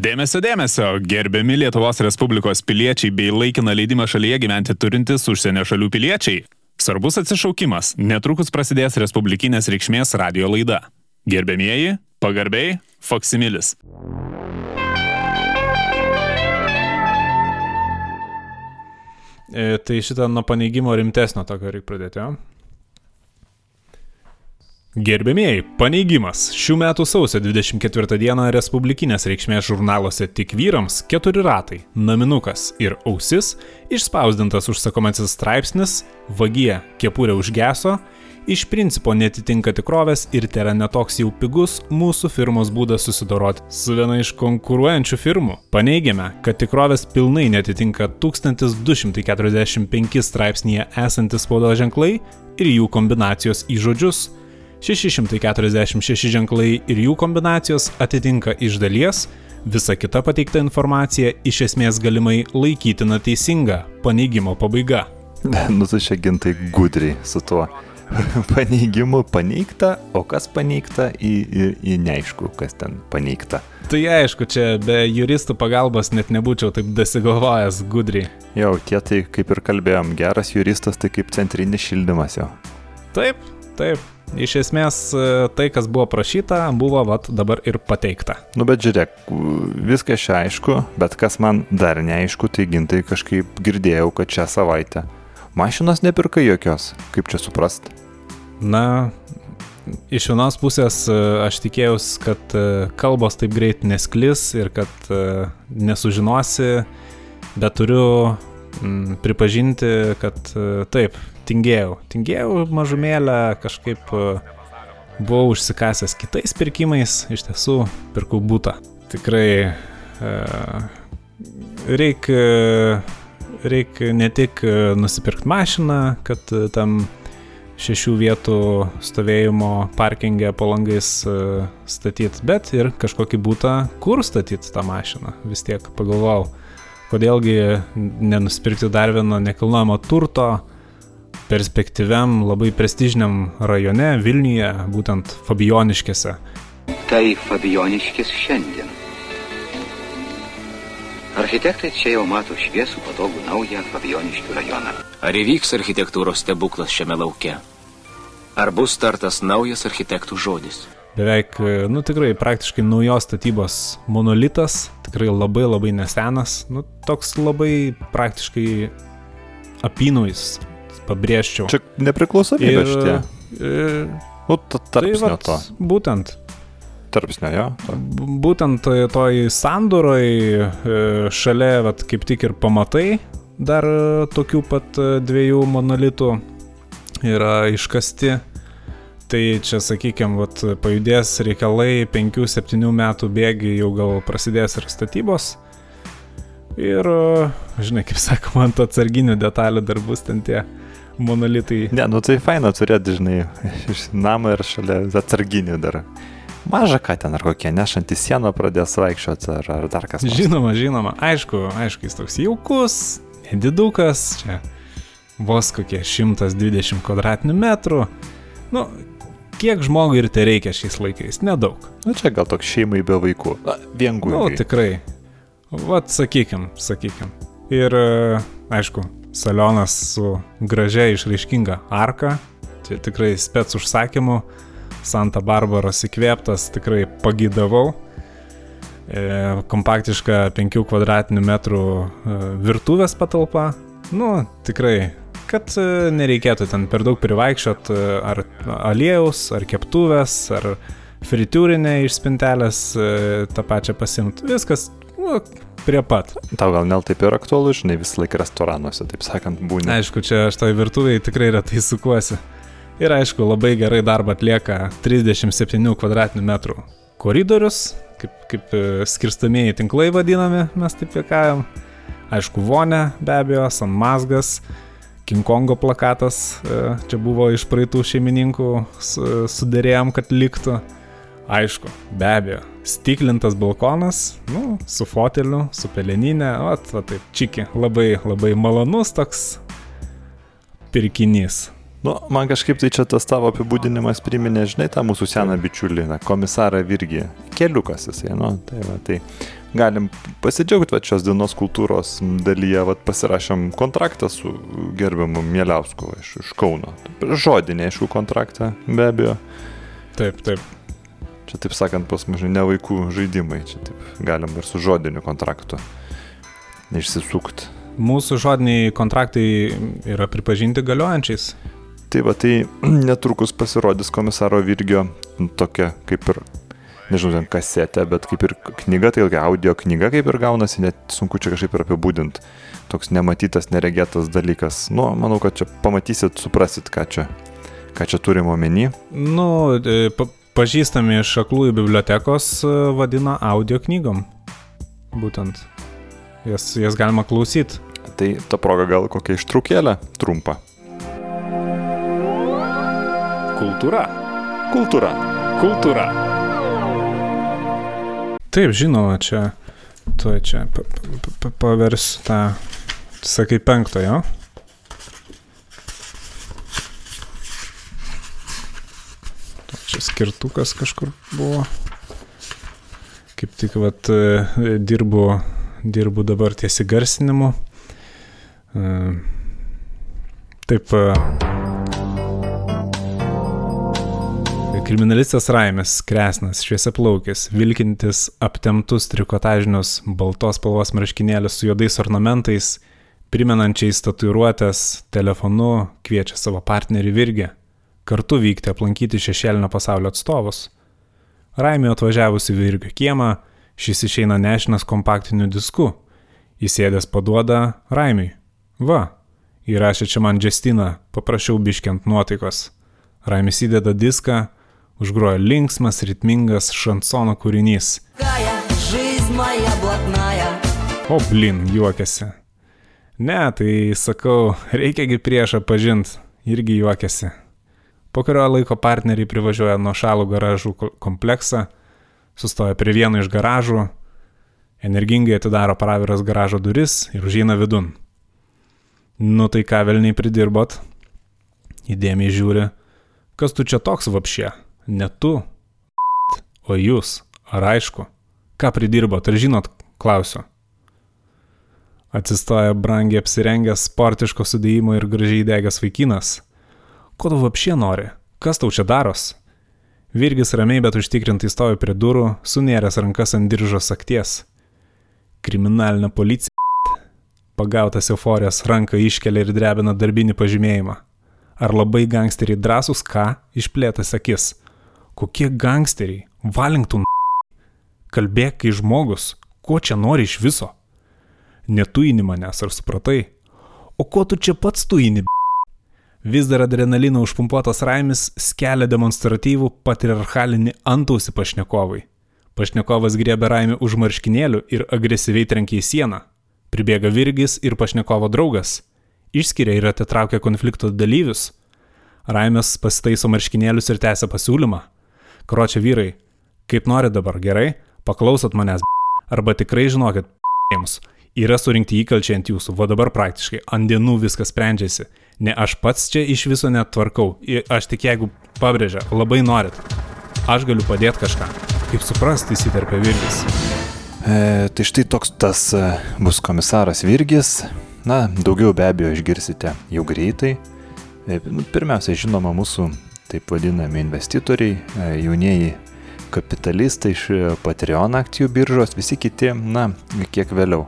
Dėmesio, dėmesio, gerbiami Lietuvos Respublikos piliečiai bei laikiną leidimą šalyje gyventi turintys užsienio šalių piliečiai. Svarbus atsišaukimas, netrukus prasidės Respublikinės reikšmės radio laida. Gerbėmieji, pagarbiai, Foksimilis. E, tai šitą nuo paneigimo rimtesnio tokio reikia pradėti, jo? Gerbėmieji, paneigimas. Šių metų sausio 24 dieną Respublikinės reikšmės žurnaluose tik vyrams keturi ratai, naminukas ir ausis, išspausdintas užsakomasis straipsnis, vagie kepurė užgeso, iš principo netitinka tikrovės ir tai yra netoks jau pigus mūsų firmos būdas susidoroti su viena iš konkuruojančių firmų. Paneigėme, kad tikrovės pilnai netitinka 1245 straipsnėje esantis spaudos ženklai ir jų kombinacijos į žodžius 646 ženklai ir jų kombinacijos atitinka iš dalies, visa kita pateikta informacija iš esmės galimai laikytina teisinga, paneigimo pabaiga. Nu, tu čia gintai gudriai su tuo. Paneigimu paneigta, o kas paneigta į, į, į neaišku, kas ten paneigta. Tai aišku, čia be juristų pagalbos net nebūčiau taip dasigalvojęs gudriai. Jau, tie tai kaip ir kalbėjom, geras juristas tai kaip centrinis šildymas jo. Taip, taip. Iš esmės tai, kas buvo prašyta, buvo vat, dabar ir pateikta. Nu bet žiūrėk, viskas čia aišku, bet kas man dar neaišku, tai gintai kažkaip girdėjau, kad šią savaitę mašinos nepirka jokios. Kaip čia suprast? Na, iš vienos pusės aš tikėjausi, kad kalbos taip greit nesklis ir kad nesužinosi, bet turiu mm, pripažinti, kad taip, tingėjau. Tingėjau mažumėlę, kažkaip buvau užsikasęs kitais pirkimais, iš tiesų pirkau būtą. Tikrai reikia reik ne tik nusipirkti mašiną, kad tam šešių vietų stovėjimo parkingė po langais statyti, bet ir kažkokį būtą, kur statyti tą mašiną. Vis tiek pagalvojau, kodėlgi nenusipirkti dar vieno nekilnojamo turto, perspektyviam, labai prestižiniam rajone Vilniuje, būtent Fabioniškėse. Tai Fabioniškės šiandien. Architektai čia jau mato šviesų, patogų naują Fabioniškių rajoną. Ar įvyks architektūros stebuklas šiame lauke? Ar bus startas naujas architektų žodis? Beveik, nu tikrai praktiškai naujos statybos monolitas, tikrai labai labai nesenas, nu toks labai praktiškai apynaujas, pabrėžčiau. Čia nepriklausomybė šitie. E, nu, tarpsnio tai vat, to. Būtent. Tarpsnio, jo. To. Būtent toj sandoroj šalia, vat, kaip tik ir pamatai, dar tokių pat dviejų monolitų yra iškasti. Tai čia, sakykime, pajudės reikalai 5-7 metų bėgi jau gal prasidės ir statybos. Ir, žinai, kaip sakoma, ant atsarginių detalių dar bus ten tie monolitai. Ne, nu tai faina turėti, žinai, iš namą ir šalia atsarginių dar. Maža ką ten ar kokie nešantį sieną pradės vaikščioti ar, ar dar kas. Nors. Žinoma, žinoma, aišku, aišku, jis toks jaukus, nedidukas, čia vos kokie 120 kvadratinių metrų. Nu, kiek žmogui ir tai reikia šiais laikais? Nedaug. Na čia gal toks šeimai be vaikų. Viengų. Na, nu, tikrai. Vat sakykim, sakykim. Ir aišku, salionas su gražia išraiškinga arka. Čia tikrai spets užsakymu. Santa Barbaros įkvėptas, tikrai pagydavau. E, kompaktiška 5 kvadratinių metrų e, virtuvės patalpa. Nu, tikrai, kad e, nereikėtų ten per daug privaikščiot e, ar aliejaus, ar keptuvės, ar fritiūrinę iš spintelės e, tą pačią pasimti. Viskas nu, prie pat. Tau gal nel taip ir aktualu, žinai, visą laiką restoranuose, taip sakant, būni. Aišku, čia aš toj virtuviai tikrai retai sukuosi. Ir aišku, labai gerai darbą atlieka 37 km2 koridorius, kaip, kaip skirstamieji tinklai vadinami, mes taip juokavom. Aišku, vonė be abejo, San Mazgas, King Kongo plakatas, e, čia buvo iš praeitų šeimininkų, sudėrėjom, kad liktų. Aišku, be abejo, stiklintas balkonas, nu, su foteliu, su peleninė, o, va taip, čiki, labai, labai malonus toks pirkinys. Nu, man kažkaip tai čia tas tavo apibūdinimas priminė, žinai, tą mūsų seną bičiulį, na, komisarą Virgį. Keliukas jisai, nu, tai va, tai galim pasidžiaugti va, šios dienos kultūros dalyje, va, pasirašėm kontraktą su gerbiamu Mieliausku iš, iš Kauno. Žodinė, aišku, kontraktą, be abejo. Taip, taip. Čia taip sakant, pas mus ne vaikų žaidimai, čia taip galim ir su žodiniu kontraktu išsisukti. Mūsų žodiniai kontraktai yra pripažinti galiojančiais. Tai va, tai netrukus pasirodys komisaro Virgio tokia kaip ir, nežinau, ten kasetė, bet kaip ir knyga, tai ilgia audio knyga kaip ir gaunasi, net sunku čia kažkaip ir apibūdinti. Toks nematytas, neregėtas dalykas. Nu, manau, kad čia pamatysit, suprasit, ką čia, ką čia turim omeny. Nu, e, pa pažįstami iš aklųjų bibliotekos e, vadina audio knygom. Būtent. Jas, jas galima klausyti. Tai ta proga gal kokia ištraukėlė trumpa. Kultūra. Kultūra. Kultūra. Taip, žinoma, čia, tu čia pa, pa, pa, paversiu tą, sakai, penktojo. Čia skirtukas kažkur buvo. Kaip tik, vat, e, dirbu, dirbu dabar ties įgarsinimu. E, Taip, Kriminalistas Raimis Kresnas, šviesiaplaukis, vilkintis aptemtus trikotažinius baltos spalvos marškinėlius su juodais ornamentais, primenančiais tatuiruotės, telefonu kviečia savo partnerį Virgį kartu vykti aplankyti šešėlinio pasaulio atstovus. Raimio atvažiavus į Virgio kiemą, šis išeina nešinas kompaktiniu disku. Įsėdęs paduoda Raimiui. Va, įrašė čia man Justiną, paprašiau biškiant nuotaikos. Raimis įdeda diską, užgrojo linksmas, ritmingas šansono kūrinys. O blin, juokiasi. Ne, tai sakau, reikiagi priešą pažinti, irgi juokiasi. Po kurio laiko partneriai privažiuoja nuo šalų garažų kompleksą, sustoja prie vieno iš garažų, energingai atidaro praviras garažo duris ir užeina vidun. Nu tai ką velniai pridirbot? Įdėmiai žiūri. Kas tu čia toks vapšė? Ne tu, o jūs, ar aišku? Ką pridirbot, ar žinot, klausiu. Atsistoja brangiai apsirengęs sportiško sudėjimo ir gražiai degęs vaikinas. Ko tu vapšė nori? Kas tau čia daros? Virgis ramiai bet užtikrintai stovi prie durų, sunėręs rankas ant diržo sakties. Kriminalinė policija. Pagautas euforijos ranką iškelia ir drebina darbinį pažymėjimą. Ar labai gangsteriai drąsūs ką? Išplėtas akis. Kokie gangsteriai? Valington. Kalbėk, kai žmogus. Ko čia nori iš viso? Netuini manęs, ar supratai? O ko tu čia pats tuini? Vis dar adrenalino užpumpuotas Raimis skelia demonstratyvų patriarchalinį antausį pašnekovui. Pašnekovas griebė Raimį už marškinėlių ir agresyviai trenkia į sieną. Pribėga Virgis ir pašnekovo draugas. Išskiria ir atitraukia konflikto dalyvius. Raimės pasitaiso marškinėlius ir tęsia pasiūlymą. Kročia vyrai, kaip nori dabar, gerai, paklausot manęs, arba tikrai žinokit, jums, yra surinkti įkalčiai ant jūsų, o dabar praktiškai ant dienų viskas sprendžiasi. Ne aš pats čia iš viso net tvarkau, aš tik jeigu pabrėžia, labai norit, aš galiu padėti kažką. Kaip suprast, įsiterpia Virgis. E, tai štai toks tas e, bus komisaras Virgis. Na, daugiau be abejo išgirsite jau greitai. E, nu, pirmiausia, žinoma, mūsų taip vadinami investitoriai, e, jaunieji kapitalistai iš e, Patreon akcijų biržos, visi kiti, na, kiek vėliau.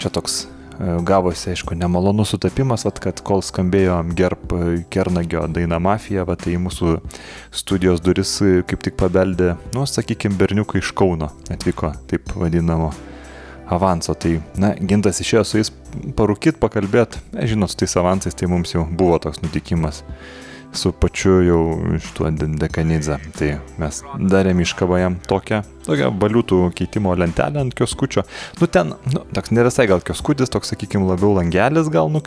Čia toks e, gavosi, aišku, nemalonus sutapimas, vat, kad kol skambėjo gerb Kernagio daina Mafija, va, tai į mūsų studijos duris kaip tik pabeldė, nu, sakykime, berniukai iš Kauno atvyko, taip vadinamo avanso. Tai, na, gintas išėjo su jais parūkit, pakalbėt, žinot, su tais avansais tai mums jau buvo toks nutikimas su pačiu jau šituo De- dekanidze. Tai mes darėm iškabą jam tokią, tokią valiutų keitimo lentelę ant kioskučio. Nu ten, nu, toks ne visai gal kioskutis, toks, sakykime, labiau langelis gal, nu,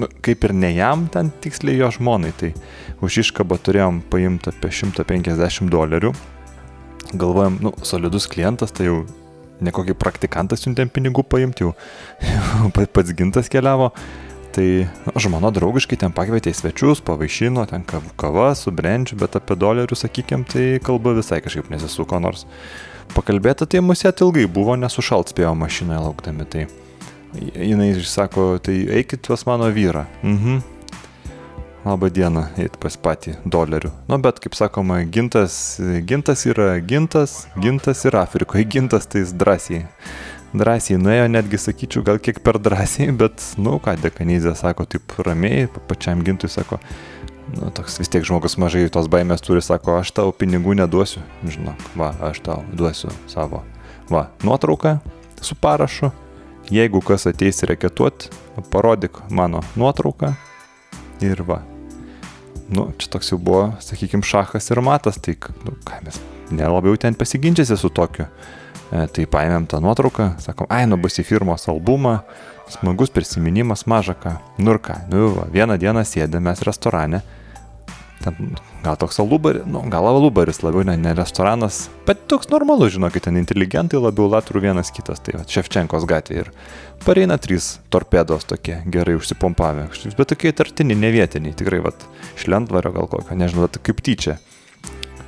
nu, kaip ir ne jam, ten tiksliai jo žmonai. Tai už iškabą turėjom paimti apie 150 dolerių. Galvojam, nu, solidus klientas, tai jau ne kokį praktikantą siuntėm pinigų paimti, jau pa- pats gintas keliavo. Tai žmona draugiškai ten pakvietė į svečius, pavaišino, ten kav- kava su brendžiu, bet apie dolerių, sakykime, tai kalba visai kažkaip nesisuko, nors pakalbėti tai musėt ilgai buvo, nesušalt spėjo mašinoje laukdami. Tai jinai sako, tai eikit pas mano vyrą. Mhm. Labą dieną, eit pas patį dolerių. Nu, bet kaip sakoma, gintas, gintas yra gintas, gintas yra Afrikoje, gintas tai drąsiai. Drąsiai nuėjo, netgi sakyčiau, gal kiek per drąsiai, bet, nu ką, dekanizė sako, taip ramiai, pa- pačiam gintui sako, nu, toks vis tiek žmogus mažai tos baimės turi, sako, aš tau pinigų neduosiu, žinok, va, aš tau duosiu savo, va, nuotrauką su parašu, jeigu kas ateis reketuot, parodyk mano nuotrauką ir va. Nu, čia toks jau buvo, sakykime, šachas ir matas, tai, nu, ką mes nelabai ten pasiginčiasi su tokiu. E, tai paėmėm tą nuotrauką, sakom, ai, nu bus į firmos albumą, smagus prisiminimas maža ką. Nu ir ką, nu va, vieną dieną sėdėm mes restorane. Ten, gal toks alubaris, nu, gal alubaris labiau, ne, ne restoranas, bet toks normalus, žinokit, ten inteligentai labiau latrų vienas kitas, tai va, Ševčenkos gatvė ir pareina trys torpedos tokie gerai užsipompavę, bet tokie tartiniai, ne vietiniai, tikrai, va, iš lentvario gal kokio, nežinau, vat kaip tyčia.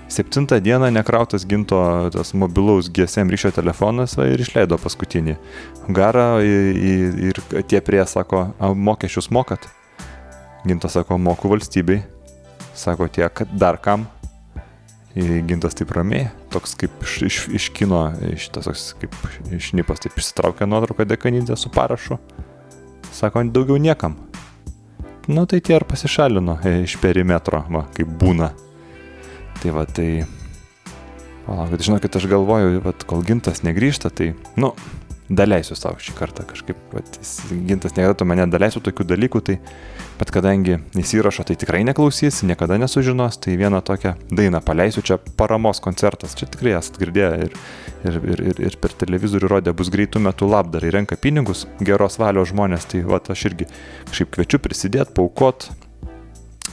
Septintą dieną nekrautas ginto tas mobilaus GSM ryšio telefonas va, ir išleido paskutinį. Garą į- ir tie prie sako, "A, mokesčius mokat. Gintas sako, moku valstybei. Sako tie, kad dar kam. Ir Gintas taip ramiai, toks kaip iš, iš, iš kino, iš tas toks kaip išnipas, taip išsitraukė nuotrauką dekanidė su parašu. Sako, daugiau niekam. Nu tai tie ir pasišalino e, iš perimetro, va, kaip būna. Tai va, tai... Palaukit, žinokit, aš galvoju, vat, kol gintas negrįžta, tai, nu, daleisiu savo šį kartą kažkaip, vat, jis- gintas negalėtų mane daleisiu tokių dalykų, tai, bet kadangi jis įrašo, tai tikrai neklausys, niekada nesužinos, tai vieną tokią dainą paleisiu, čia paramos koncertas, čia tikrai esat girdėję ir, ir, ir, ir, ir per televizorių rodė, bus greitų metų labdarai, renka pinigus, geros valios žmonės, tai va, aš irgi kažkaip kviečiu prisidėti, paukot,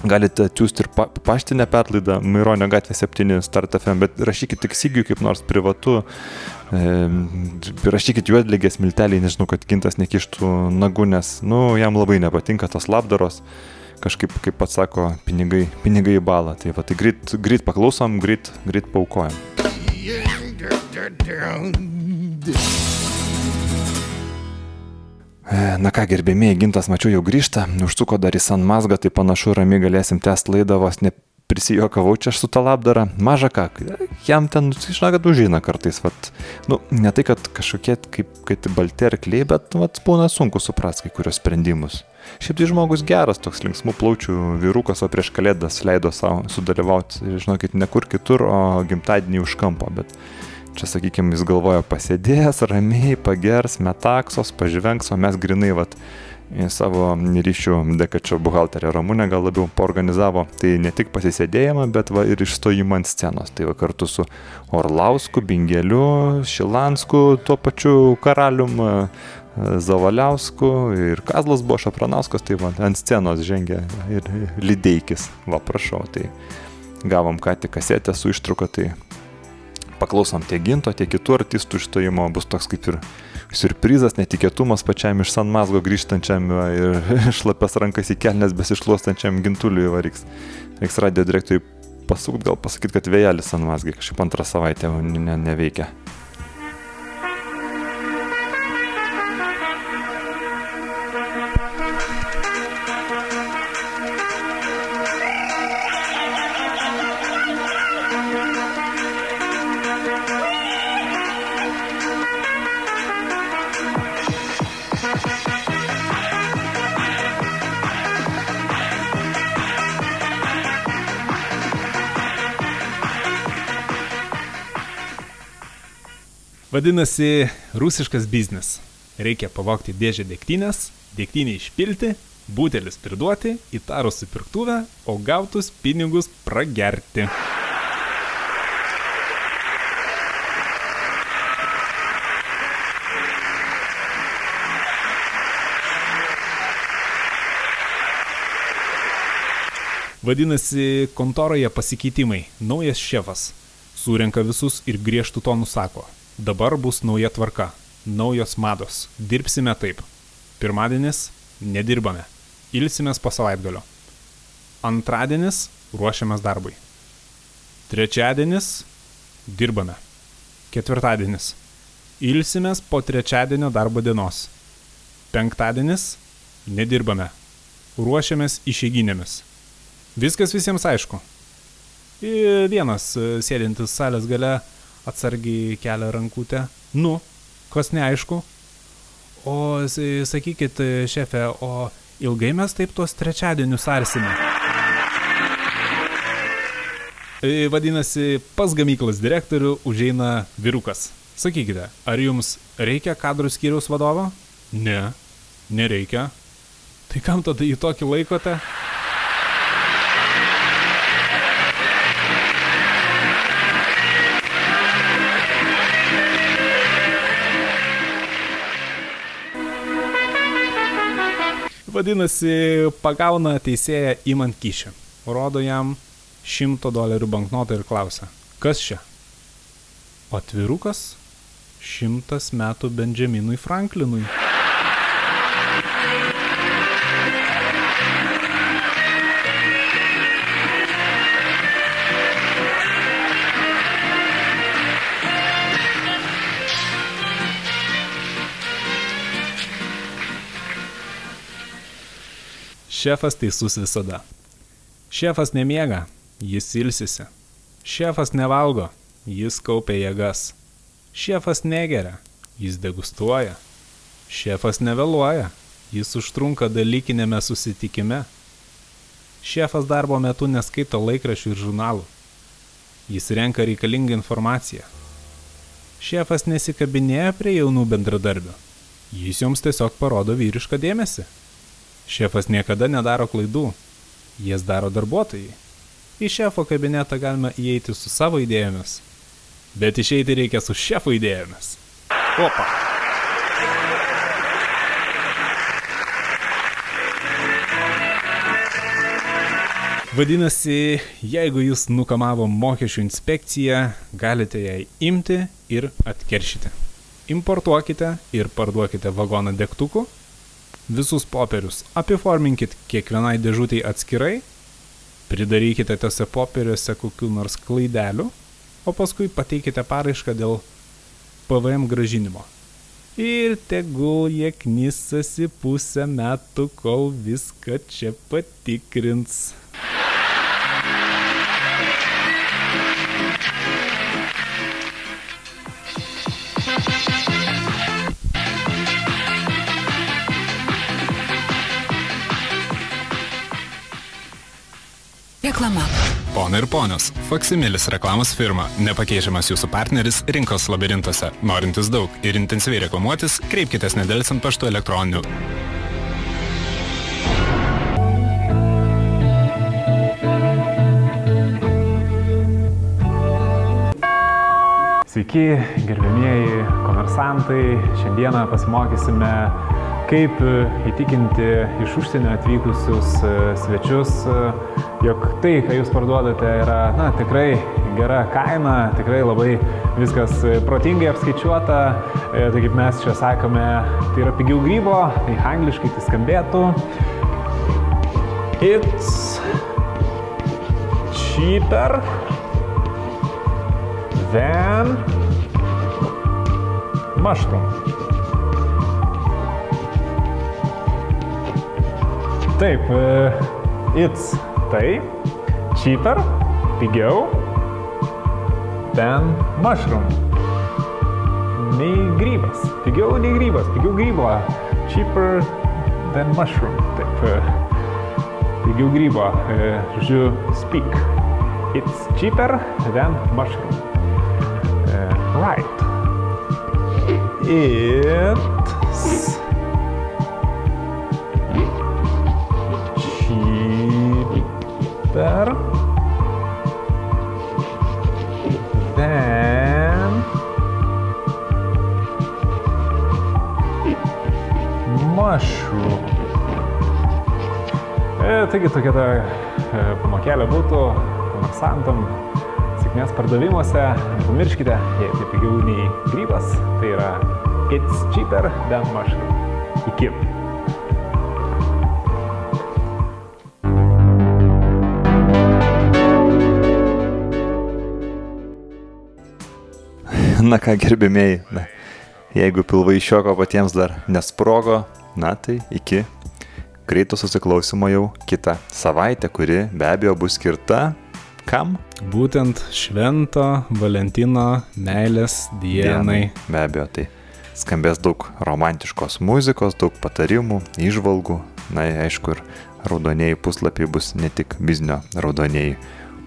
Galite atsiųsti ir pa paštinę perlaidą Maironio gatvė 7 Start FM, bet rašykit tik Sigiui kaip nors privatu, e, rašykit juodligės milteliai, nežinau, kad gintas nekištų nagų, nes, nu, jam labai nepatinka tos labdaros, kažkaip, kaip pats sako, pinigai, pinigai į balą. Tai va, tai greit, greit paklausom, greit, greit paukojam. E, Na ką, gerbėmiai, gintas mačiau jau grįžta, užsuko dar į San Mazgą, tai panašu ramiai galėsim tęsti laidą, vos ne prisijokavau čia su tą labdarą. Maža ką, jam ten, žinau, kad užina kartais, vat, nu, ne tai, kad kažkokie kaip, kaip balti arkliai, bet, vat, būna sunku suprasti kai kurios sprendimus. Šiaip tai žmogus geras, toks linksmų plaučių vyrukas, o prieš kalėdas leido savo sudalyvauti, žinokit, ne kur kitur, o gimtadienį už kampo, bet Čia, sakykime, jis galvoja pasėdės, ramiai, pagers, metaksos, pažvengs, o mes grinai, vat, savo ryšių dėka čia buhalterė Ramūnė gal labiau porganizavo, tai ne tik pasisėdėjimą, bet va, ir išstojimą ant scenos. Tai va kartu su Orlausku, Bingeliu, Šilansku, tuo pačiu karalium, e, Zavaliausku ir Kazlas buvo Šapranauskas, tai va, ant scenos žengė ir Lideikis. Va, prašau, tai gavom ką tik kasetę su ištruko, tai paklausom tiek ginto, tiek kitų artistų išstojimo, bus toks kaip ir surprizas, netikėtumas pačiam iš San Mazgo grįžtančiam ir šlapės rankas į kelnes besišluostančiam gintuliui varyks. Reiks radio direktoriui pasukt, gal pasakyti, kad vėjelis San Mazgai kažkaip antrą savaitę ne, neveikia. Vadinasi, rusiškas biznis. Reikia pavokti dėžę dėktynės, dėktynę išpilti, butelis priduoti, įtarus supirktuvę, o gautus pinigus pragerti. Vadinasi, kontoroje pasikeitimai. Naujas šefas. Surenka visus ir griežtų tonų sako. Dabar bus nauja tvarka. Naujos mados. Dirbsime taip. Pirmadienis - nedirbame. ilsimės po savaitgalio. Antradienis ruošiamės darbui. Trečiadienis dirbame. Ketvirtadienis ilsimės po trečiadienio darbo dienos. Penktadienis nedirbame. Ruošiamės išeiginėmis. Viskas visiems aišku. Ir vienas e, sėdintis salės gale atsargiai kelia rankutę. Nu, kas neaišku. O sakykit, šefe, o ilgai mes taip tuos trečiadienius arsime? E, Vadinasi, pas gamyklos direktorių užeina virukas. Sakykite, ar jums reikia kadrų skyriaus vadovo? Ne, nereikia. Tai kam tada į tokį laikote? Vadinasi, pagauna teisėją įmant kyšį. Rodo jam 100 dolerių banknotą ir klausia, kas čia? O atvirukas šimtas metų Benjaminui Franklinui. Šefas teisus visada. Šefas nemiega, jis ilsisi. Šefas nevalgo, jis kaupia jėgas. Šefas negeria, jis degustuoja. Šefas nevėluoja, jis užtrunka dalykinėme susitikime. Šefas darbo metu neskaito laikraščių ir žurnalų. Jis renka reikalingą informaciją. Šefas nesikabinėja prie jaunų bendradarbių. Jis joms tiesiog parodo vyrišką dėmesį. Šefas niekada nedaro klaidų, jas daro darbuotojai. Į šefo kabinetą galima įeiti su savo idėjomis, bet išeiti reikia su šefo idėjomis. Opa. Vadinasi, jeigu jūs nukamavo mokesčių inspekciją, galite jai imti ir atkeršyti. Importuokite ir parduokite vagoną degtukų, visus popierius apiforminkit kiekvienai dėžutei atskirai, pridarykite tose popieriuose kokiu nors klaidelių, o paskui pateikite paraišką dėl PVM gražinimo. Ir tegul jie knisasi pusę metų, kol viską čia patikrins. Reklama. Pona ir ponios, Faksimilis reklamos firma, nepakeičiamas jūsų partneris rinkos labirintuose. Norintis daug ir intensyviai reklamuotis, kreipkitės nedelsant paštu elektroniniu. Sveiki, gerbėmieji komersantai. Šiandieną pasimokysime, kaip e, įtikinti iš užsienio atvykusius e, svečius, e, jog tai, ką jūs parduodate, yra na, tikrai gera kaina, tikrai labai viskas protingai apskaičiuota. Tai kaip mes čia sakome, tai yra pigiau grybo, tai angliškai tai skambėtų. It's cheaper than mushroom. Taip, e, it's tai, cheaper, pigiau, than mushroom. Nei grybas, pigiau nei grybas, pigiau grybo, cheaper than mushroom. Taip, e, pigiau grybo, e, žodžiu, speak. It's cheaper than mushroom. Right. It's irgi tokia ta e, pamokelė būtų komersantam, sėkmės pardavimuose. Nepamirškite, jei tai pigiau nei grybas, tai yra it's cheaper than mushroom. Iki. Na ką, gerbimieji, jeigu pilvai iš šioko patiems dar nesprogo, na tai iki greito susiklausimo jau kitą savaitę, kuri be abejo bus skirta kam? Būtent švento Valentino meilės dienai. Be abejo, tai skambės daug romantiškos muzikos, daug patarimų, išvalgų. Na, aišku, ir raudonieji puslapiai bus ne tik biznio raudonieji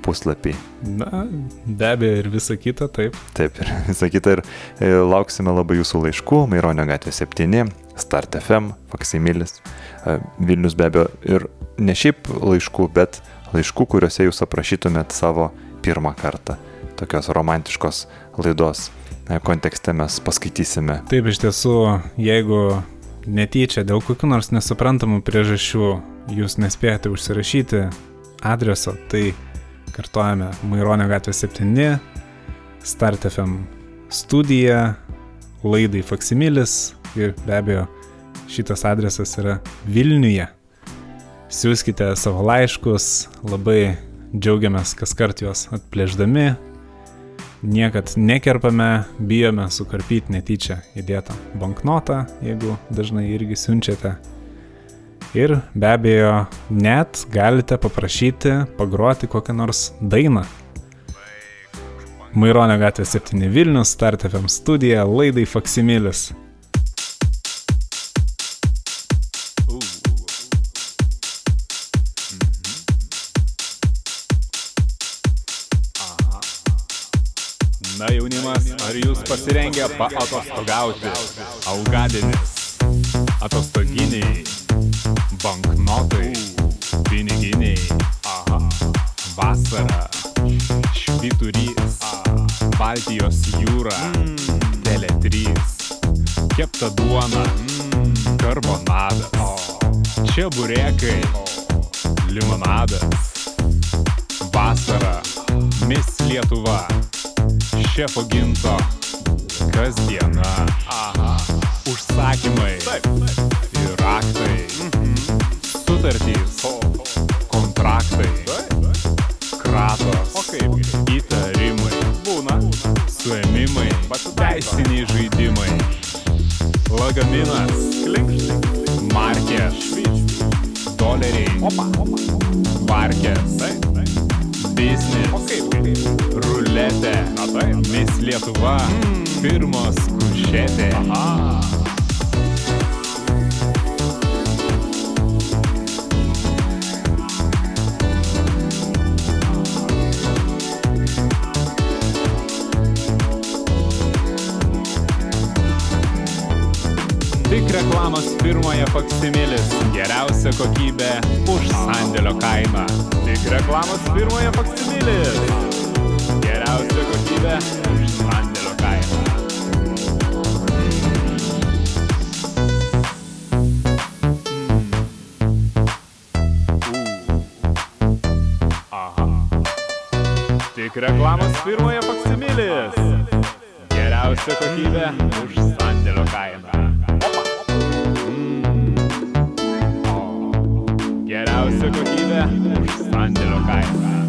puslapiai. Na, be abejo ir visa kita, taip. Taip, ir visa kita. Ir lauksime labai jūsų laiškų. Maironio gatvė 7, Start FM, Faksimilis, e, Vilnius be abejo. Ir ne šiaip laiškų, bet laiškų, kuriuose jūs aprašytumėt savo pirmą kartą. Tokios romantiškos laidos e, kontekste mes paskaitysime. Taip, iš tiesų, jeigu netyčia dėl kokių nors nesuprantamų priežasčių jūs nespėjate užsirašyti adreso, tai kartuojame Maironio gatvė 7, Start FM studija, laidai Faksimilis ir be abejo šitas adresas yra Vilniuje. Siūskite savo laiškus, labai džiaugiamės kas kart juos atplėždami. Niekad nekerpame, bijome sukarpyti netyčia įdėtą banknotą, jeigu dažnai irgi siunčiate. Ir be abejo, net galite paprašyti pagroti kokią nors dainą. Maironio gatvė 7 Vilnius, Start FM studija, laidai Faksimilis. Ar jūs pasirengę paatostogauti? Algadienis, atostoginiai, banknotai, piniginiai, aha, vasara, švyturys, Baltijos jūra, Tele3, kepta duona, karbonadas, čia burėkai, limonadas, vasara, Miss Lietuva šefo ginto kasdiena. Aha. Užsakymai. Taip, taip. Ir raktai. Mhm. Sutartys. Kontraktai. Kratos. O kaip? Įtarimai. Būna. Suėmimai. Teisiniai žaidimai. Lagaminas. Klinkštai. Markės. Doleriai. Opa, opa. Varkės. Taip, taip. Biznis. O kaip? Ruletė. Taip. Mis Lietuva. Firmos kušetė. Aha. Tik reklamos firmoje Faksimilis. Geriausia kokybė už sandėlio kainą. Tik reklamos firmoje Faksimilis valstybė už sandėlio kainą Tik reklamos firmoje Faksimilis. Geriausia kokybė už sandėlio kainą. Geriausia kokybė už sandėlio kainą.